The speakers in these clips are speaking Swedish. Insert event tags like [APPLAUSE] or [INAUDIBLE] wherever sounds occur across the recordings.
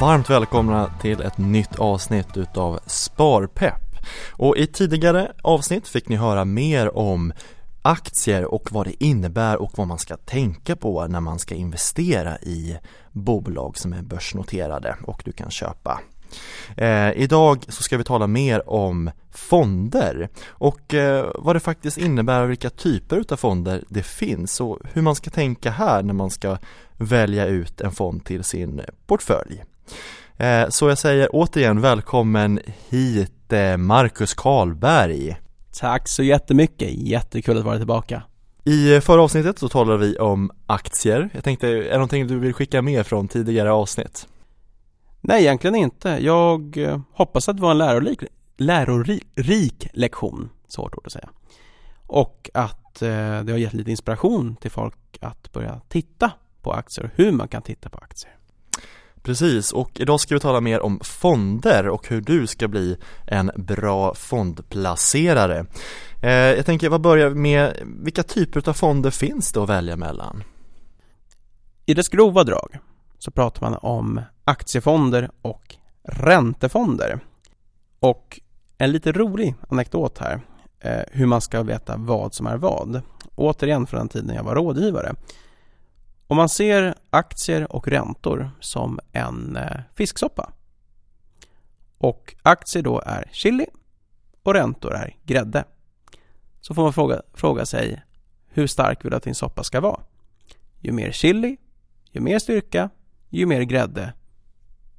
Varmt välkomna till ett nytt avsnitt utav Sparpepp. Och i tidigare avsnitt fick ni höra mer om aktier och vad det innebär och vad man ska tänka på när man ska investera i bolag som är börsnoterade och du kan köpa. Eh, idag så ska vi tala mer om fonder och eh, vad det faktiskt innebär och vilka typer av fonder det finns och hur man ska tänka här när man ska välja ut en fond till sin portfölj. Eh, så jag säger återigen välkommen hit eh, Marcus Karlberg. Tack så jättemycket, jättekul att vara tillbaka. I förra avsnittet så talade vi om aktier. Jag tänkte, är det någonting du vill skicka med från tidigare avsnitt? Nej, egentligen inte. Jag eh, hoppas att det var en lärorik, lärorik lektion, svårt ord att säga. Och att det har gett lite inspiration till folk att börja titta på aktier och hur man kan titta på aktier. Precis, och idag ska vi tala mer om fonder och hur du ska bli en bra fondplacerare. Eh, jag tänker, vad börjar med, vilka typer av fonder finns det att välja mellan? I dess grova drag så pratar man om aktiefonder och räntefonder. Och en lite rolig anekdot här, eh, hur man ska veta vad som är vad. Återigen från den tiden jag var rådgivare. Om man ser aktier och räntor som en eh, fisksoppa och aktier då är chili och räntor är grädde så får man fråga, fråga sig hur stark vill du att din soppa ska vara? Ju mer chili, ju mer styrka, ju mer grädde,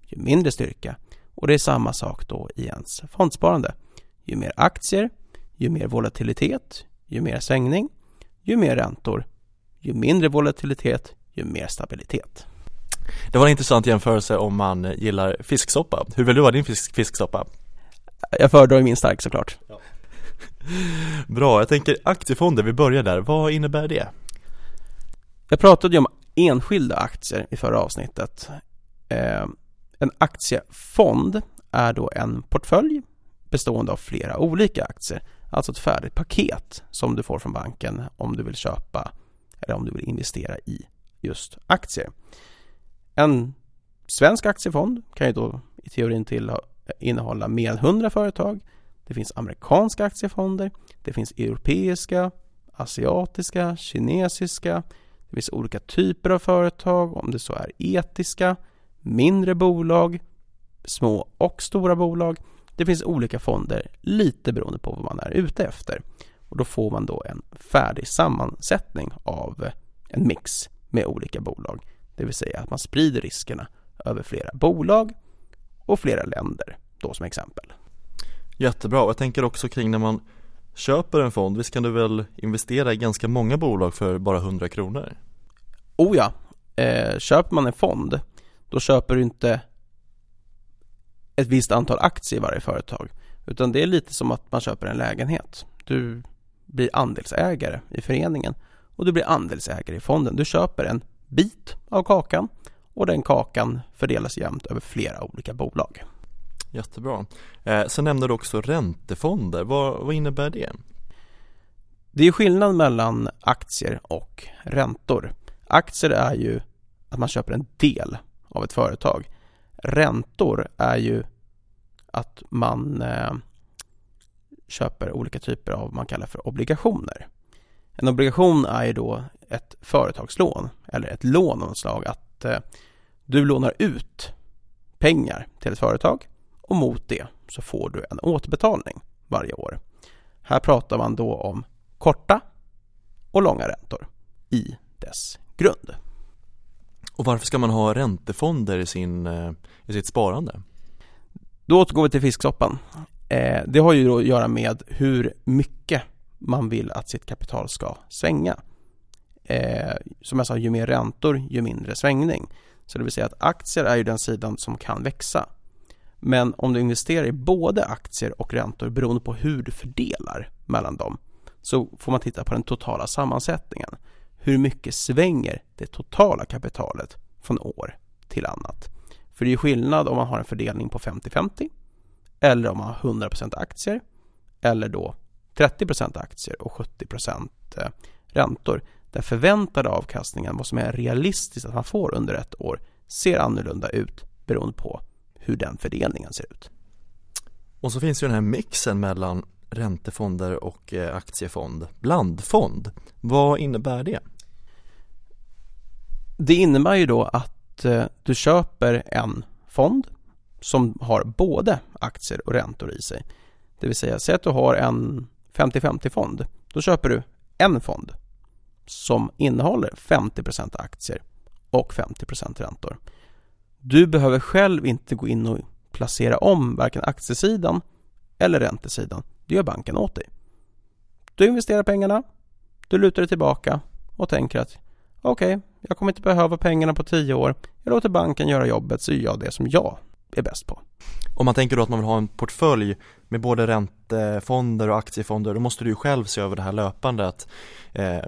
ju mindre styrka. Och det är samma sak då i ens fondsparande. Ju mer aktier, ju mer volatilitet, ju mer svängning, ju mer räntor, ju mindre volatilitet, ju mer stabilitet. Det var en intressant jämförelse om man gillar fisksoppa. Hur vill du ha din fisk fisksoppa? Jag föredrar min stark såklart. Ja. [LAUGHS] Bra, jag tänker aktiefonder, vi börjar där. Vad innebär det? Jag pratade ju om enskilda aktier i förra avsnittet. Eh, en aktiefond är då en portfölj bestående av flera olika aktier. Alltså ett färdigt paket som du får från banken om du vill köpa eller om du vill investera i just aktier. En svensk aktiefond kan ju då i teorin till eh, innehålla mer än 100 företag. Det finns amerikanska aktiefonder, det finns europeiska, asiatiska, kinesiska. Det finns olika typer av företag, om det så är etiska, mindre bolag, små och stora bolag. Det finns olika fonder lite beroende på vad man är ute efter. Och då får man då en färdig sammansättning av eh, en mix med olika bolag. Det vill säga att man sprider riskerna över flera bolag och flera länder då som exempel. Jättebra, jag tänker också kring när man köper en fond, visst kan du väl investera i ganska många bolag för bara 100 kronor? Oh ja, eh, köper man en fond då köper du inte ett visst antal aktier i varje företag utan det är lite som att man köper en lägenhet. Du blir andelsägare i föreningen och du blir andelsägare i fonden. Du köper en bit av kakan och den kakan fördelas jämnt över flera olika bolag. Jättebra. Eh, sen nämnde du också räntefonder. Vad, vad innebär det? Det är skillnad mellan aktier och räntor. Aktier är ju att man köper en del av ett företag. Räntor är ju att man eh, köper olika typer av vad man kallar för obligationer. En obligation är ju då ett företagslån eller ett lån av något slag att eh, du lånar ut pengar till ett företag och mot det så får du en återbetalning varje år. Här pratar man då om korta och långa räntor i dess grund. Och varför ska man ha räntefonder i, sin, eh, i sitt sparande? Då återgår vi till fisksoppan. Eh, det har ju då att göra med hur mycket man vill att sitt kapital ska svänga. Eh, som jag sa, ju mer räntor, ju mindre svängning. Så det vill säga att aktier är ju den sidan som kan växa. Men om du investerar i både aktier och räntor beroende på hur du fördelar mellan dem så får man titta på den totala sammansättningen. Hur mycket svänger det totala kapitalet från år till annat? För det är skillnad om man har en fördelning på 50-50 eller om man har 100% aktier eller då 30% aktier och 70% eh, räntor. Den förväntade avkastningen, vad som är realistiskt att man får under ett år, ser annorlunda ut beroende på hur den fördelningen ser ut. Och så finns ju den här mixen mellan räntefonder och eh, aktiefond, blandfond. Vad innebär det? Det innebär ju då att eh, du köper en fond som har både aktier och räntor i sig. Det vill säga, säg att du har en 50-50 fond. Då köper du en fond som innehåller 50% aktier och 50% räntor. Du behöver själv inte gå in och placera om varken aktiesidan eller räntesidan. Det gör banken åt dig. Du investerar pengarna, du lutar dig tillbaka och tänker att okej, okay, jag kommer inte behöva pengarna på tio år. Jag låter banken göra jobbet så gör jag det som jag är bäst på. Om man tänker då att man vill ha en portfölj med både räntefonder och aktiefonder då måste du ju själv se över det här löpande att, eh,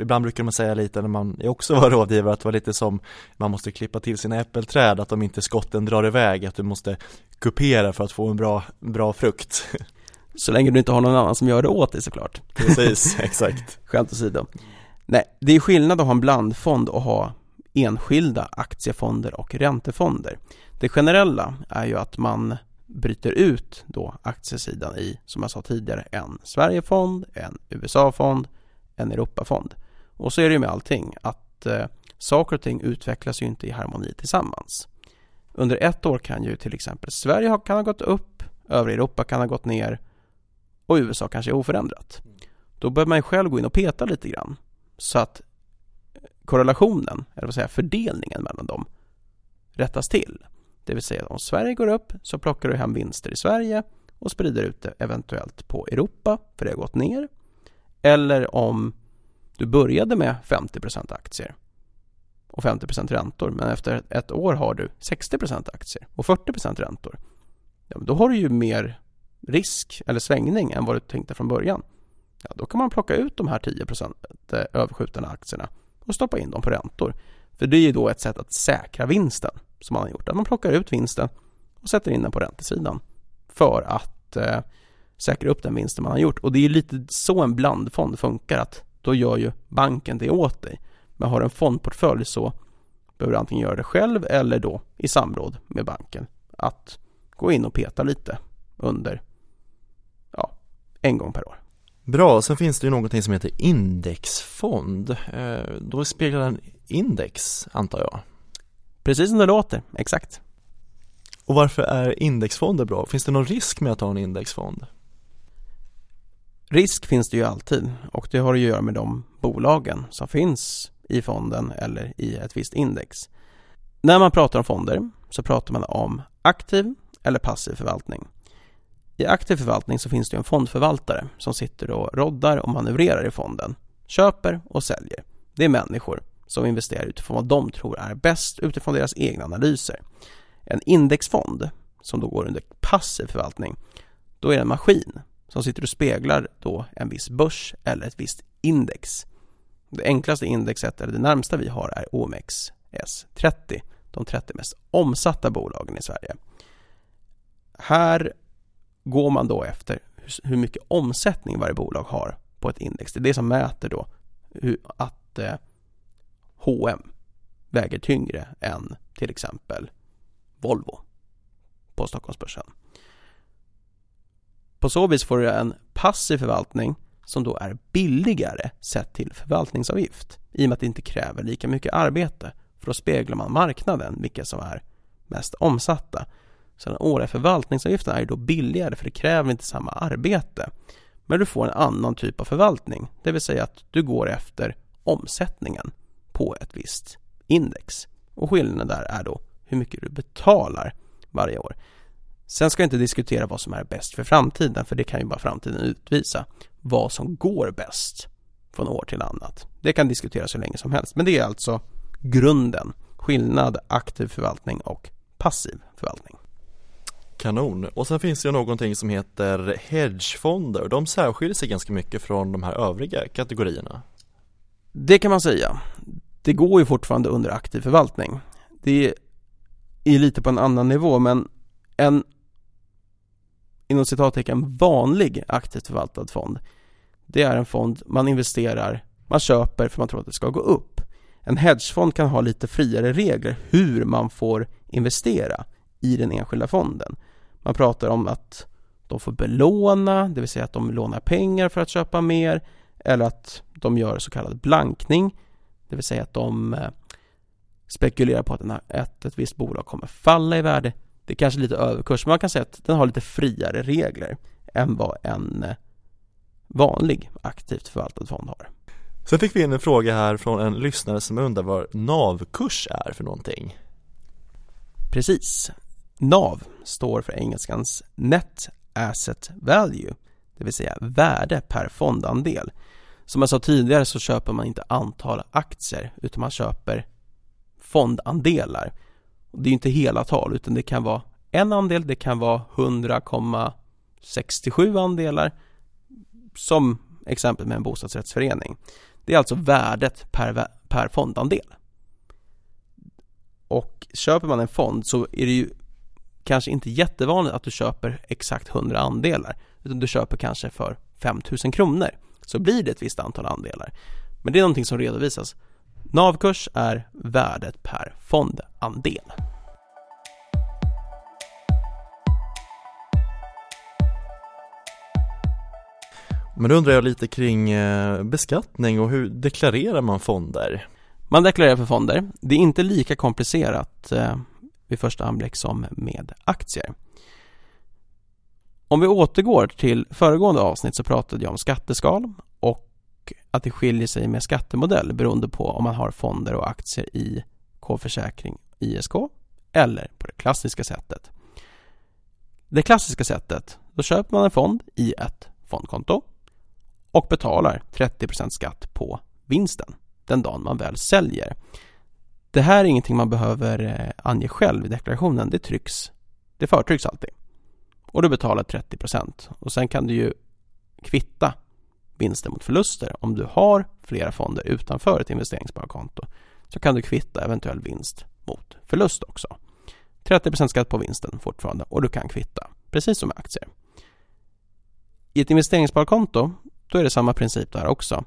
ibland brukar man säga lite när man också [LAUGHS] var rådgivare att det var lite som man måste klippa till sina äppelträd att om inte skotten drar iväg att du måste kupera för att få en bra, bra frukt [LAUGHS] Så länge du inte har någon annan som gör det åt dig såklart Precis, [LAUGHS] exakt Skämt åsido Nej, det är skillnad att ha en blandfond och ha enskilda aktiefonder och räntefonder. Det generella är ju att man bryter ut då aktiesidan i, som jag sa tidigare, en Sverigefond, en USA-fond, en Europafond. Och så är det ju med allting, att eh, saker och ting utvecklas ju inte i harmoni tillsammans. Under ett år kan ju till exempel Sverige kan ha gått upp, övriga Europa kan ha gått ner och USA kanske är oförändrat. Då behöver man ju själv gå in och peta lite grann så att korrelationen, eller vad säger fördelningen mellan dem rättas till. Det vill säga om Sverige går upp så plockar du hem vinster i Sverige och sprider ut det eventuellt på Europa för det har gått ner. Eller om du började med 50% aktier och 50% räntor men efter ett år har du 60% aktier och 40% räntor. Ja, då har du ju mer risk eller svängning än vad du tänkte från början. Ja, då kan man plocka ut de här 10% eh, överskjutande aktierna och stoppa in dem på räntor. För det är ju då ett sätt att säkra vinsten som man har gjort. Att man plockar ut vinsten och sätter in den på räntesidan för att eh, säkra upp den vinsten man har gjort. Och det är lite så en blandfond funkar att då gör ju banken det åt dig. Men har du en fondportfölj så behöver du antingen göra det själv eller då i samråd med banken att gå in och peta lite under ja, en gång per år. Bra, sen finns det ju någonting som heter indexfond. Eh, då speglar den index, antar jag? Precis som det låter, exakt. Och varför är indexfonder bra? Finns det någon risk med att ha en indexfond? Risk finns det ju alltid och det har att göra med de bolagen som finns i fonden eller i ett visst index. När man pratar om fonder så pratar man om aktiv eller passiv förvaltning. I aktiv förvaltning så finns det en fondförvaltare som sitter och roddar och manövrerar i fonden, köper och säljer. Det är människor som investerar utifrån vad de tror är bäst utifrån deras egna analyser. En indexfond som då går under passiv förvaltning, då är det en maskin som sitter och speglar då en viss börs eller ett visst index. Det enklaste indexet, eller det närmsta vi har, är OMX S30, de 30 mest omsatta bolagen i Sverige. Här går man då efter hur mycket omsättning varje bolag har på ett index. Det är det som mäter då hur, att eh, H&M väger tyngre än till exempel Volvo på Stockholmsbörsen. På så vis får du en passiv förvaltning som då är billigare sett till förvaltningsavgift i och med att det inte kräver lika mycket arbete för då speglar man marknaden, vilka som är mest omsatta. Så den årliga förvaltningsavgiften är ju då billigare för det kräver inte samma arbete. Men du får en annan typ av förvaltning, det vill säga att du går efter omsättningen på ett visst index. Och skillnaden där är då hur mycket du betalar varje år. Sen ska jag inte diskutera vad som är bäst för framtiden, för det kan ju bara framtiden utvisa. Vad som går bäst från år till annat. Det kan diskuteras hur länge som helst, men det är alltså grunden. Skillnad aktiv förvaltning och passiv förvaltning. Kanon. Och sen finns det någonting som heter hedgefonder. De särskiljer sig ganska mycket från de här övriga kategorierna. Det kan man säga det går ju fortfarande under aktiv förvaltning. Det är lite på en annan nivå men en inom citattecken vanlig aktivt förvaltad fond det är en fond man investerar, man köper för man tror att det ska gå upp. En hedgefond kan ha lite friare regler hur man får investera i den enskilda fonden. Man pratar om att de får belåna, det vill säga att de lånar pengar för att köpa mer eller att de gör så kallad blankning, det vill säga att de eh, spekulerar på att, ett, ett visst bolag kommer falla i värde. Det är kanske lite överkurs, men man kan säga att den har lite friare regler än vad en eh, vanlig aktivt förvaltad fond har. Sen fick vi in en fråga här från en lyssnare som undrar vad NAV-kurs är för någonting. Precis. NAV står för engelskans Net Asset Value, det vill säga värde per fondandel. Som jag sa tidigare så köper man inte antal aktier utan man köper fondandelar. Det är inte hela tal utan det kan vara en andel, det kan vara 100,67 andelar som exempel med en bostadsrättsförening. Det är alltså värdet per, per fondandel. Och köper man en fond så är det ju kanske inte jättevanligt att du köper exakt 100 andelar utan du köper kanske för 5000 kronor så blir det ett visst antal andelar. Men det är någonting som redovisas. NAV-kurs är värdet per fondandel. Men då undrar jag lite kring eh, beskattning och hur deklarerar man fonder? Man deklarerar för fonder. Det är inte lika komplicerat eh, vid första anblick som med aktier. Om vi återgår till föregående avsnitt så pratade jag om skatteskal och att det skiljer sig med skattemodell beroende på om man har fonder och aktier i K-försäkring ISK eller på det klassiska sättet. Det klassiska sättet, då köper man en fond i ett fondkonto och betalar 30% skatt på vinsten den dagen man väl säljer. Det här är ingenting man behöver eh, ange själv i deklarationen, det trycks, det förtrycks alltid. Och du betalar 30% och sen kan du ju kvitta vinster mot förluster. Om du har flera fonder utanför ett investeringssparkonto så kan du kvitta eventuell vinst mot förlust också. 30% skatt på vinsten fortfarande och du kan kvitta, precis som med aktier. I ett investeringssparkonto då är det samma princip där också.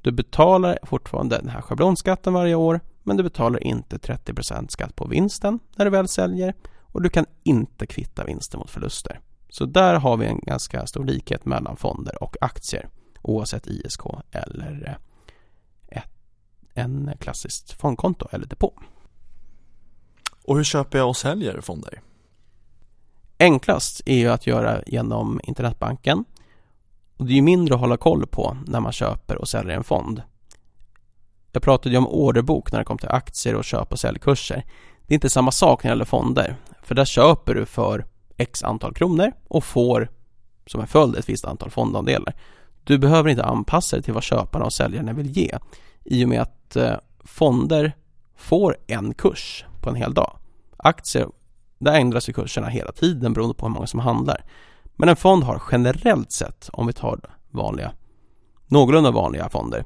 Du betalar fortfarande den här schablonskatten varje år men du betalar inte 30% skatt på vinsten när du väl säljer och du kan inte kvitta vinster mot förluster. Så där har vi en ganska stor likhet mellan fonder och aktier oavsett ISK eller ett, en klassiskt fondkonto eller depå. Och hur köper jag och säljer fonder? Enklast är ju att göra genom internetbanken och det är ju mindre att hålla koll på när man köper och säljer en fond. Jag pratade ju om orderbok när det kom till aktier och köp och säljkurser. Det är inte samma sak när det gäller fonder. För där köper du för x antal kronor och får som en följd ett visst antal fondandelar. Du behöver inte anpassa dig till vad köparna och säljarna vill ge i och med att eh, fonder får en kurs på en hel dag. Aktier, där ändras ju kurserna hela tiden beroende på hur många som handlar. Men en fond har generellt sett, om vi tar vanliga, någorlunda vanliga fonder,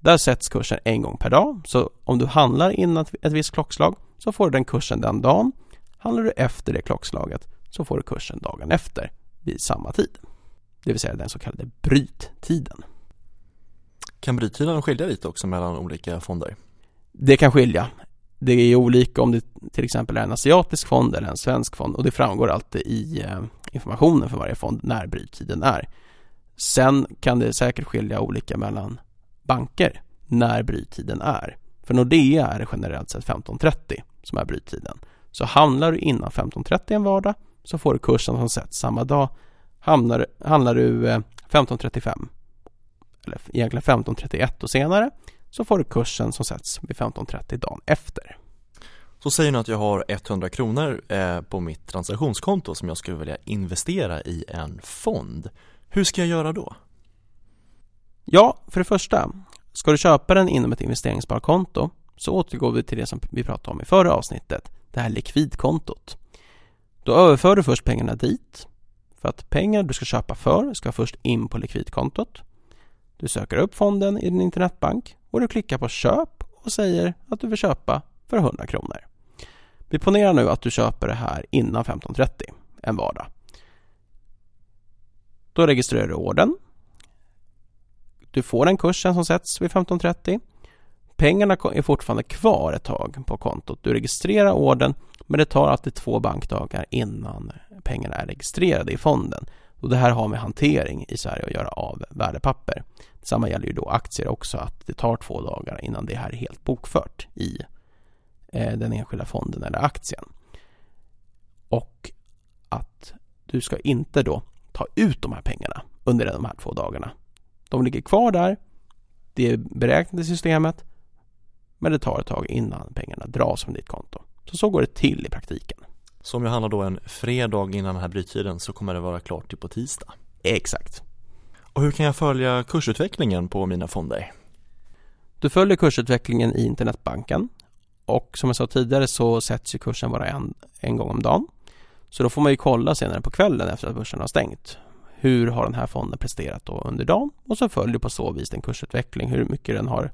där sätts kursen en gång per dag. Så om du handlar innan ett visst klockslag så får du den kursen den dagen. Handlar du efter det klockslaget så får du kursen dagen efter vid samma tid. Det vill säga den så kallade bryttiden. Kan bryttiden skilja lite också mellan olika fonder? Det kan skilja. Det är olika om det till exempel är en asiatisk fond eller en svensk fond och det framgår alltid i eh, informationen för varje fond när bryttiden är. Sen kan det säkert skilja olika mellan banker när bryttiden är. För Nordea är det generellt sett 15.30 som är bryttiden. Så handlar du innan 15.30 en vardag så får du kursen som sätts samma dag. Hamnar, handlar du 15.35 eh, eller egentligen 15.31 och senare så får du kursen som sätts vid 15.30 dagen efter. Så säger nu att jag har 100 kronor eh, på mitt transaktionskonto som jag skulle vilja investera i en fond. Hur ska jag göra då? Ja, för det första, ska du köpa den inom ett investeringssparkonto så återgår vi till det som vi pratade om i förra avsnittet, det här likvidkontot. Då överför du först pengarna dit, för att pengar du ska köpa för ska först in på likvidkontot. Du söker upp fonden i din internetbank och du klickar på köp och säger att du vill köpa för 100 kronor. Vi ponerar nu att du köper det här innan 15.30 en vardag. Då registrerar du orden. Du får den kursen som sätts vid 15.30. Pengarna är fortfarande kvar ett tag på kontot. Du registrerar ordern men det tar alltid två bankdagar innan pengarna är registrerade i fonden. Och det här har med hantering i Sverige att göra av värdepapper. Detsamma gäller ju då aktier också, att det tar två dagar innan det här är helt bokfört i eh, den enskilda fonden eller aktien. Och att du ska inte då ta ut de här pengarna under de här två dagarna. De ligger kvar där, det är beräknat i systemet, men det tar ett tag innan pengarna dras från ditt konto. Så så går det till i praktiken. Så om jag handlar då en fredag innan den här bryttiden så kommer det vara klart till på tisdag? Exakt. Och hur kan jag följa kursutvecklingen på mina fonder? Du följer kursutvecklingen i internetbanken och som jag sa tidigare så sätts ju kursen bara en, en gång om dagen. Så då får man ju kolla senare på kvällen efter att börsen har stängt. Hur har den här fonden presterat då under dagen? Och så följer på så vis en kursutveckling, hur mycket den har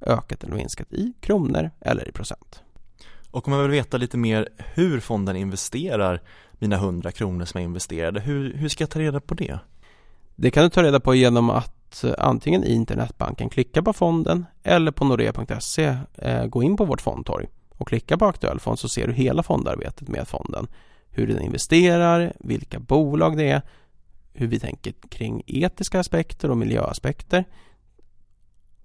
ökat eller minskat i kronor eller i procent. Och om jag vill veta lite mer hur fonden investerar mina 100 kronor som jag investerade, hur, hur ska jag ta reda på det? Det kan du ta reda på genom att eh, antingen i internetbanken klicka på fonden eller på nordea.se eh, gå in på vårt fondtorg och klicka på aktuell fond så ser du hela fondarbetet med fonden. Hur den investerar, vilka bolag det är, hur vi tänker kring etiska aspekter och miljöaspekter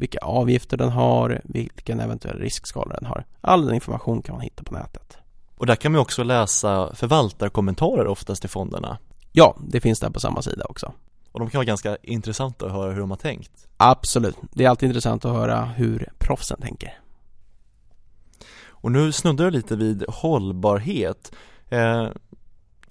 vilka avgifter den har, vilken eventuell riskskala den har. All den information kan man hitta på nätet. Och där kan man också läsa förvaltarkommentarer oftast i fonderna. Ja, det finns där på samma sida också. Och de kan vara ganska intressanta att höra hur de har tänkt. Absolut, det är alltid intressant att höra hur proffsen tänker. Och nu snuddar jag lite vid hållbarhet. Eh,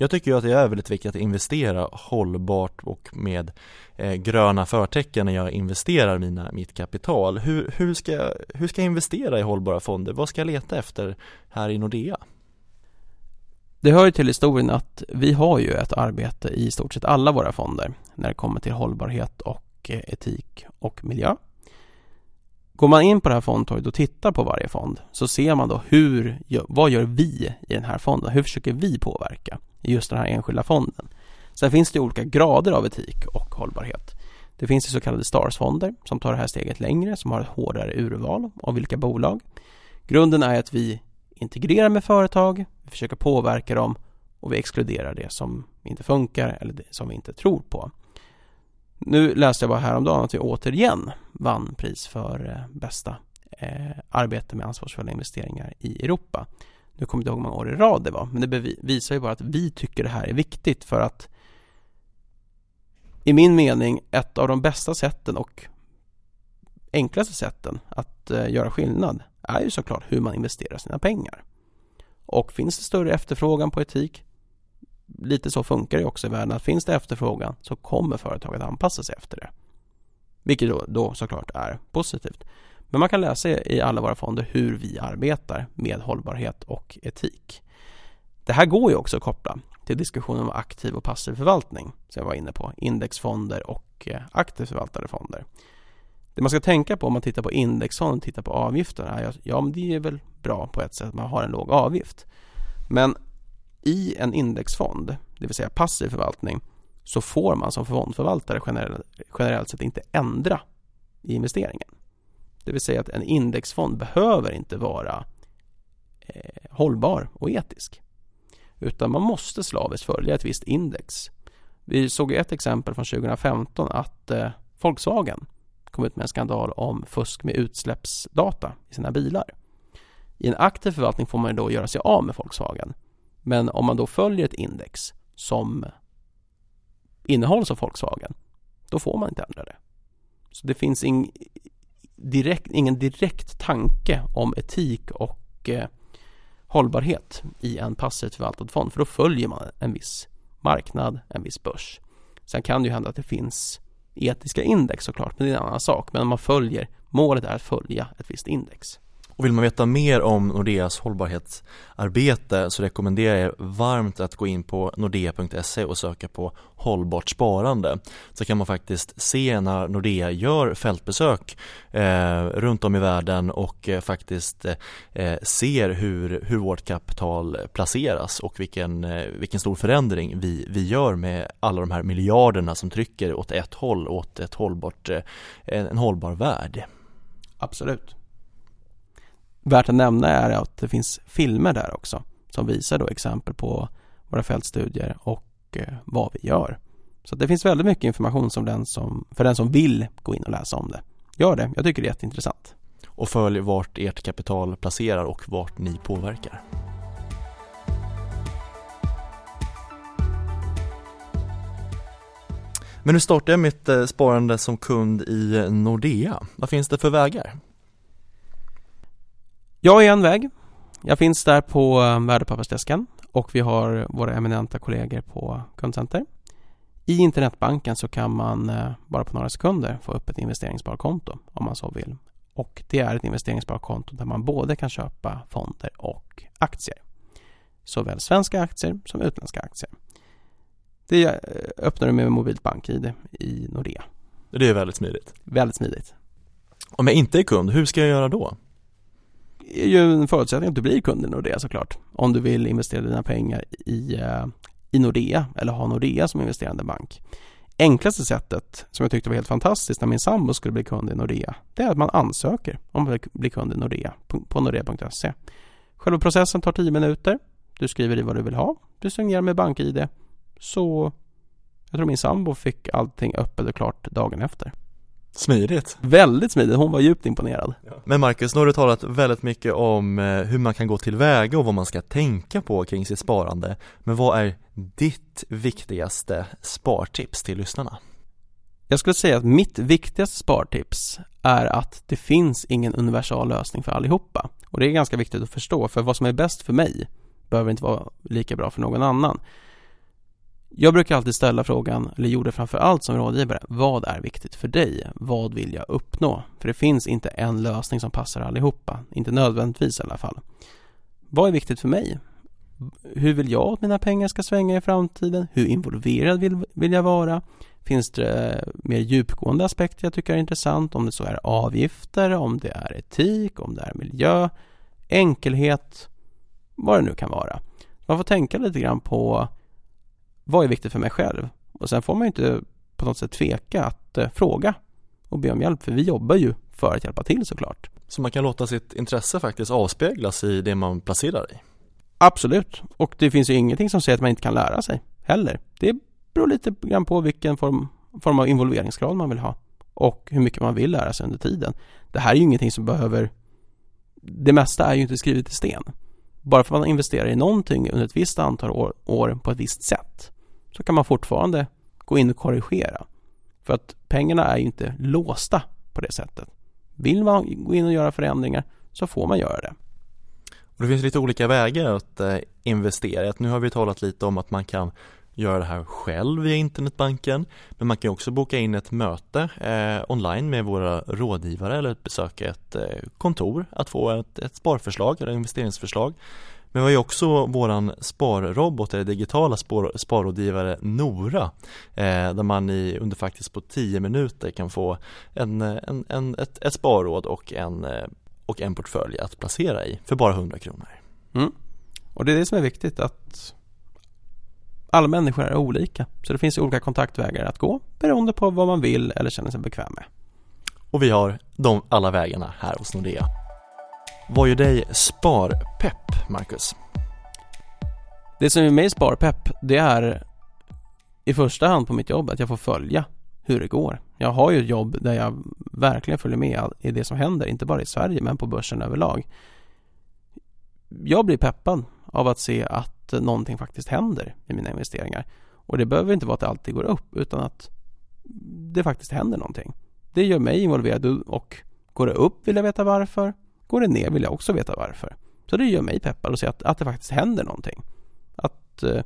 jag tycker ju att det är väldigt viktigt att investera hållbart och med eh, gröna förtecken när jag investerar mina, mitt kapital. Hur, hur, ska jag, hur ska jag investera i hållbara fonder? Vad ska jag leta efter här i Nordea? Det hör ju till historien att vi har ju ett arbete i stort sett alla våra fonder när det kommer till hållbarhet och eh, etik och miljö. Går man in på det här fondtorget och tittar på varje fond så ser man då hur, vad gör vi i den här fonden? Hur försöker vi påverka i just den här enskilda fonden? Sen finns det olika grader av etik och hållbarhet. Det finns så kallade STARS-fonder som tar det här steget längre, som har ett hårdare urval av vilka bolag. Grunden är att vi integrerar med företag, vi försöker påverka dem och vi exkluderar det som inte funkar eller det som vi inte tror på. Nu läste jag bara häromdagen att vi återigen vann pris för eh, bästa eh, arbete med ansvarsfulla investeringar i Europa. Nu kommer jag inte ihåg hur många år i rad det var, men det visar ju bara att vi tycker det här är viktigt för att i min mening ett av de bästa sätten och enklaste sätten att eh, göra skillnad är ju såklart hur man investerar sina pengar. Och finns det större efterfrågan på etik lite så funkar det också i världen att finns det efterfrågan så kommer företaget anpassa sig efter det. Vilket då, då såklart är positivt. Men man kan läsa i alla våra fonder hur vi arbetar med hållbarhet och etik. Det här går ju också att koppla till diskussionen om aktiv och passiv förvaltning som jag var inne på, indexfonder och eh, aktivt förvaltade fonder. Det man ska tänka på om man tittar på indexfonder och tittar på avgifterna är att ja, men det är väl bra på ett sätt att man har en låg avgift. Men i en indexfond, det vill säga passiv förvaltning, så får man som fondförvaltare generellt, generellt sett inte ändra i investeringen. Det vill säga att en indexfond behöver inte vara eh, hållbar och etisk. Utan man måste slaviskt följa ett visst index. Vi såg ett exempel från 2015 att eh, Volkswagen kom ut med en skandal om fusk med utsläppsdata i sina bilar. I en aktiv förvaltning får man då göra sig av med Volkswagen men om man då följer ett index som innehålls av Volkswagen, då får man inte ändra det. Så det finns ing, direkt, ingen direkt tanke om etik och eh, hållbarhet i en passivt förvaltad fond, för då följer man en viss marknad, en viss börs. Sen kan det ju hända att det finns etiska index såklart, men det är en annan sak. Men om man följer, målet är att följa ett visst index. Och vill man veta mer om Nordeas hållbarhetsarbete så rekommenderar jag er varmt att gå in på nordea.se och söka på hållbart sparande. Så kan man faktiskt se när Nordea gör fältbesök eh, runt om i världen och eh, faktiskt eh, ser hur, hur vårt kapital placeras och vilken, eh, vilken stor förändring vi, vi gör med alla de här miljarderna som trycker åt ett håll, åt ett hållbart, eh, en hållbar värld. Absolut. Värt att nämna är att det finns filmer där också som visar då exempel på våra fältstudier och eh, vad vi gör. Så det finns väldigt mycket information som den som, för den som vill gå in och läsa om det. Gör det, jag tycker det är jätteintressant. Och följ vart ert kapital placerar och vart ni påverkar. Men nu startar jag mitt eh, sparande som kund i Nordea. Vad finns det för vägar? Jag är en väg. Jag finns där på eh, värdepappersdesken och vi har våra eminenta kollegor på kundcenter. I internetbanken så kan man eh, bara på några sekunder få upp ett investeringssparkonto om man så vill. Och det är ett investeringssparkonto där man både kan köpa fonder och aktier. Såväl svenska aktier som utländska aktier. Det eh, öppnar du med mobilt bank-id i Nordea. Det är väldigt smidigt. Väldigt smidigt. Om jag inte är kund, hur ska jag göra då? Det är ju en förutsättning att du blir kund i Nordea såklart. Om du vill investera dina pengar i, eh, i Nordea eller ha Nordea som investerande bank. Enklaste sättet, som jag tyckte var helt fantastiskt när min sambo skulle bli kund i Nordea, det är att man ansöker om att bli kund i Nordea på nordea.se. Själva processen tar 10 minuter. Du skriver i vad du vill ha. Du signerar med BankID så jag tror min sambo fick allting öppet och klart dagen efter. Smidigt. Väldigt smidigt, hon var djupt imponerad. Men Marcus, nu har du talat väldigt mycket om eh, hur man kan gå tillväga och vad man ska tänka på kring sitt sparande. Men vad är ditt viktigaste spartips till lyssnarna? Jag skulle säga att mitt viktigaste spartips är att det finns ingen universal lösning för allihopa. Och det är ganska viktigt att förstå, för vad som är bäst för mig behöver inte vara lika bra för någon annan. Jag brukar alltid ställa frågan, eller gjorde framför allt som rådgivare, vad är viktigt för dig? Vad vill jag uppnå? För det finns inte en lösning som passar allihopa, inte nödvändigtvis i alla fall. Vad är viktigt för mig? Hur vill jag att mina pengar ska svänga i framtiden? Hur involverad vill, vill jag vara? Finns det mer djupgående aspekter jag tycker är intressant? Om det så är avgifter, om det är etik, om det är miljö, enkelhet, vad det nu kan vara. Man får tänka lite grann på vad är viktigt för mig själv? Och sen får man ju inte på något sätt tveka att eh, fråga och be om hjälp för vi jobbar ju för att hjälpa till såklart. Så man kan låta sitt intresse faktiskt avspeglas i det man placerar i? Absolut, och det finns ju ingenting som säger att man inte kan lära sig heller. Det beror lite grann på vilken form, form av involveringsgrad man vill ha och hur mycket man vill lära sig under tiden. Det här är ju ingenting som behöver Det mesta är ju inte skrivet i sten. Bara för att man investerar i någonting under ett visst antal år, år på ett visst sätt så kan man fortfarande gå in och korrigera. För att pengarna är ju inte låsta på det sättet. Vill man gå in och göra förändringar så får man göra det. Och det finns lite olika vägar att eh, investera. Nu har vi talat lite om att man kan göra det här själv via internetbanken men man kan också boka in ett möte eh, online med våra rådgivare eller besöka ett eh, kontor att få ett, ett sparförslag eller investeringsförslag men vi har ju också våran sparrobot eller digitala spar, sparrådgivare Nora eh, där man i, under faktiskt på 10 minuter kan få en, en, en, ett, ett sparråd och en, eh, och en portfölj att placera i för bara 100 kronor. Mm. Och det är det som är viktigt att alla människor är olika så det finns olika kontaktvägar att gå beroende på vad man vill eller känner sig bekväm med. Och vi har de alla vägarna här hos Nordea. Vad gör dig sparpepp, Marcus? Det som är mig sparpepp, det är i första hand på mitt jobb att jag får följa hur det går. Jag har ju ett jobb där jag verkligen följer med i det som händer, inte bara i Sverige men på börsen överlag. Jag blir peppad av att se att någonting faktiskt händer i mina investeringar. Och det behöver inte vara att det alltid går upp utan att det faktiskt händer någonting. Det gör mig involverad och går det upp vill jag veta varför. Går det ner vill jag också veta varför. Så det gör mig peppad att se att, att det faktiskt händer någonting. Att, eh,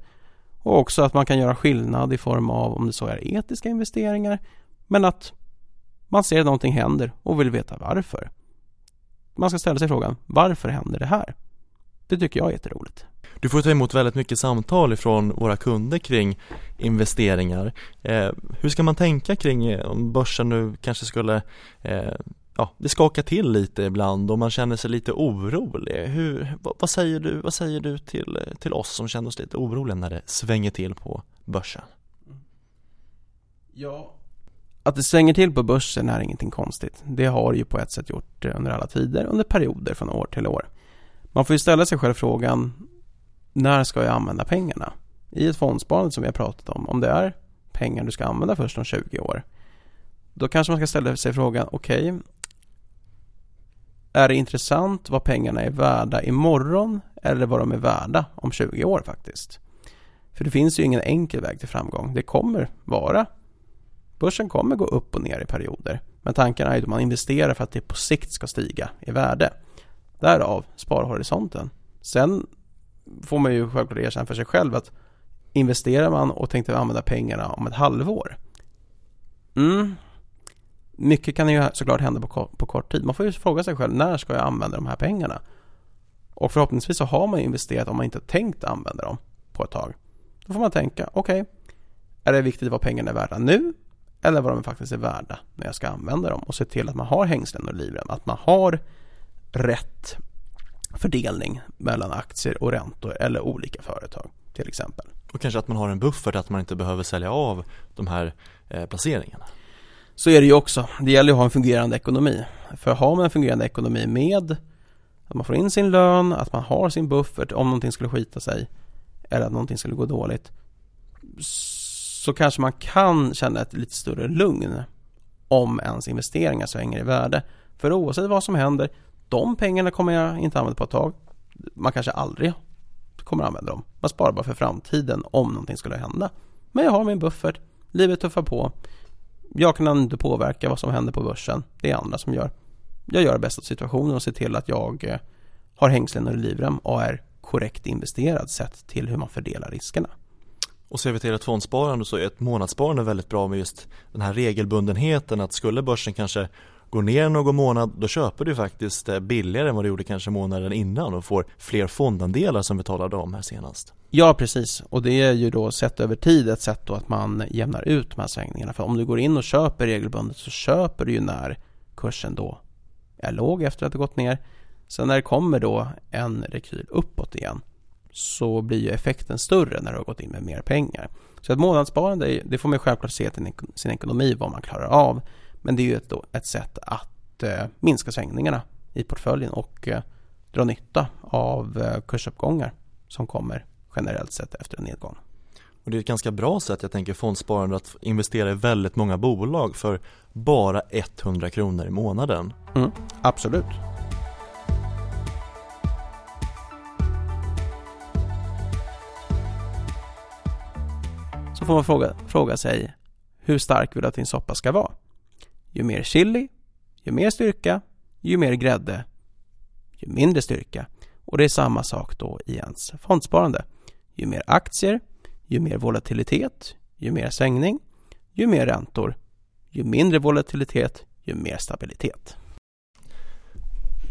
och också att man kan göra skillnad i form av om det så är etiska investeringar. Men att man ser att någonting händer och vill veta varför. Man ska ställa sig frågan, varför händer det här? Det tycker jag är jätteroligt. Du får ta emot väldigt mycket samtal ifrån våra kunder kring investeringar. Eh, hur ska man tänka kring eh, om börsen nu kanske skulle eh, ja, det skakar till lite ibland och man känner sig lite orolig. Hur, vad, vad, säger du, vad säger du till, till oss som känner oss lite oroliga när det svänger till på börsen? Ja, att det svänger till på börsen är ingenting konstigt. Det har det ju på ett sätt gjort under alla tider, under perioder från år till år. Man får ju ställa sig själv frågan, när ska jag använda pengarna? I ett fondsparande som vi har pratat om, om det är pengar du ska använda först om 20 år, då kanske man ska ställa sig frågan, okej, okay, är det intressant vad pengarna är värda imorgon eller vad de är värda om 20 år faktiskt? För det finns ju ingen enkel väg till framgång. Det kommer vara Börsen kommer gå upp och ner i perioder. Men tanken är ju att man investerar för att det på sikt ska stiga i värde. Därav sparhorisonten. Sen får man ju självklart erkänna för sig själv att investerar man och tänkte använda pengarna om ett halvår. Mm. Mycket kan ju såklart hända på, på kort tid. Man får ju fråga sig själv när ska jag använda de här pengarna? Och förhoppningsvis så har man investerat om man inte tänkt använda dem på ett tag. Då får man tänka, okej, okay, är det viktigt vad pengarna är värda nu? Eller vad de faktiskt är värda när jag ska använda dem och se till att man har hängslen och livrem, att man har rätt fördelning mellan aktier och räntor eller olika företag till exempel. Och kanske att man har en buffert, att man inte behöver sälja av de här eh, placeringarna. Så är det ju också. Det gäller att ha en fungerande ekonomi. För har man en fungerande ekonomi med att man får in sin lön, att man har sin buffert om någonting skulle skita sig eller att någonting skulle gå dåligt så kanske man kan känna ett lite större lugn om ens investeringar svänger i värde. För oavsett vad som händer, de pengarna kommer jag inte använda på ett tag. Man kanske aldrig kommer använda dem. Man sparar bara för framtiden om någonting skulle hända. Men jag har min buffert, livet tuffar på. Jag kan inte påverka vad som händer på börsen. Det är andra som gör. Jag gör det bästa av situationen och ser till att jag eh, har hängslen och livrem och är korrekt investerad sett till hur man fördelar riskerna. Och ser vi till ett fondsparande så är ett månadssparande väldigt bra med just den här regelbundenheten att skulle börsen kanske Går ner någon månad då köper du faktiskt eh, billigare än vad du gjorde kanske månaden innan och får fler fondandelar som vi talade om här senast. Ja precis och det är ju då sett över tid ett sätt då att man jämnar ut de här svängningarna för om du går in och köper regelbundet så köper du ju när kursen då är låg efter att det gått ner. Sen när det kommer då en rekyl uppåt igen så blir ju effekten större när du har gått in med mer pengar. Så ett månadssparande, det får man självklart se till sin ekonomi vad man klarar av. Men det är ju ett, ett sätt att eh, minska svängningarna i portföljen och eh, dra nytta av eh, kursuppgångar som kommer generellt sett efter en nedgång. Och det är ett ganska bra sätt, jag tänker fondsparande, att investera i väldigt många bolag för bara 100 kronor i månaden. Mm, absolut. får man fråga, fråga sig hur stark vill du att din soppa ska vara? Ju mer chili, ju mer styrka, ju mer grädde, ju mindre styrka. Och det är samma sak då i ens fondsparande. Ju mer aktier, ju mer volatilitet, ju mer svängning, ju mer räntor, ju mindre volatilitet, ju mer stabilitet.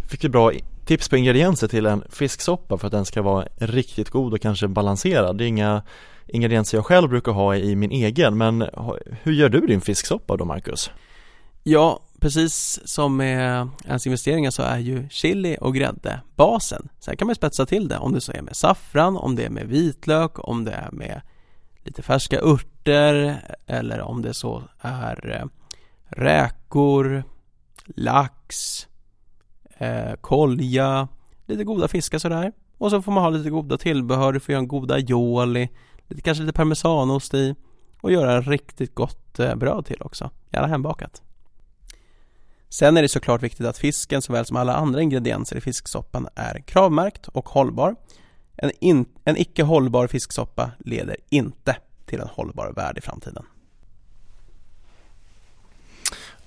Fick du bra tips på ingredienser till en fisksoppa för att den ska vara riktigt god och kanske balanserad? Det är inga ingredienser jag själv brukar ha i min egen, men hur gör du din fisksoppa då Marcus? Ja, precis som med ens investeringar så är ju chili och grädde basen. Sen kan man spetsa till det om det så är med saffran, om det är med vitlök, om det är med lite färska örter eller om det så är eh, räkor, lax, eh, kolja, lite goda fiskar sådär. Och så får man ha lite goda tillbehör, du får göra en goda aioli, lite, kanske lite parmesanost i och göra riktigt gott eh, bröd till också, gärna hembakat. Sen är det såklart viktigt att fisken såväl som alla andra ingredienser i fisksoppan är kravmärkt och hållbar. En, in, en icke hållbar fisksoppa leder inte till en hållbar värld i framtiden.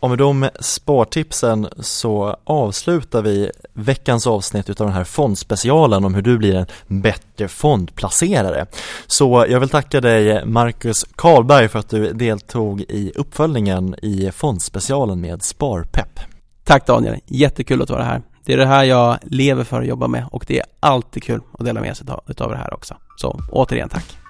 Och med de spartipsen så avslutar vi veckans avsnitt utav den här fondspecialen om hur du blir en bättre fondplacerare. Så jag vill tacka dig Marcus Karlberg för att du deltog i uppföljningen i fondspecialen med Sparpepp. Tack Daniel, jättekul att vara här. Det är det här jag lever för att jobba med och det är alltid kul att dela med sig av det här också. Så återigen tack.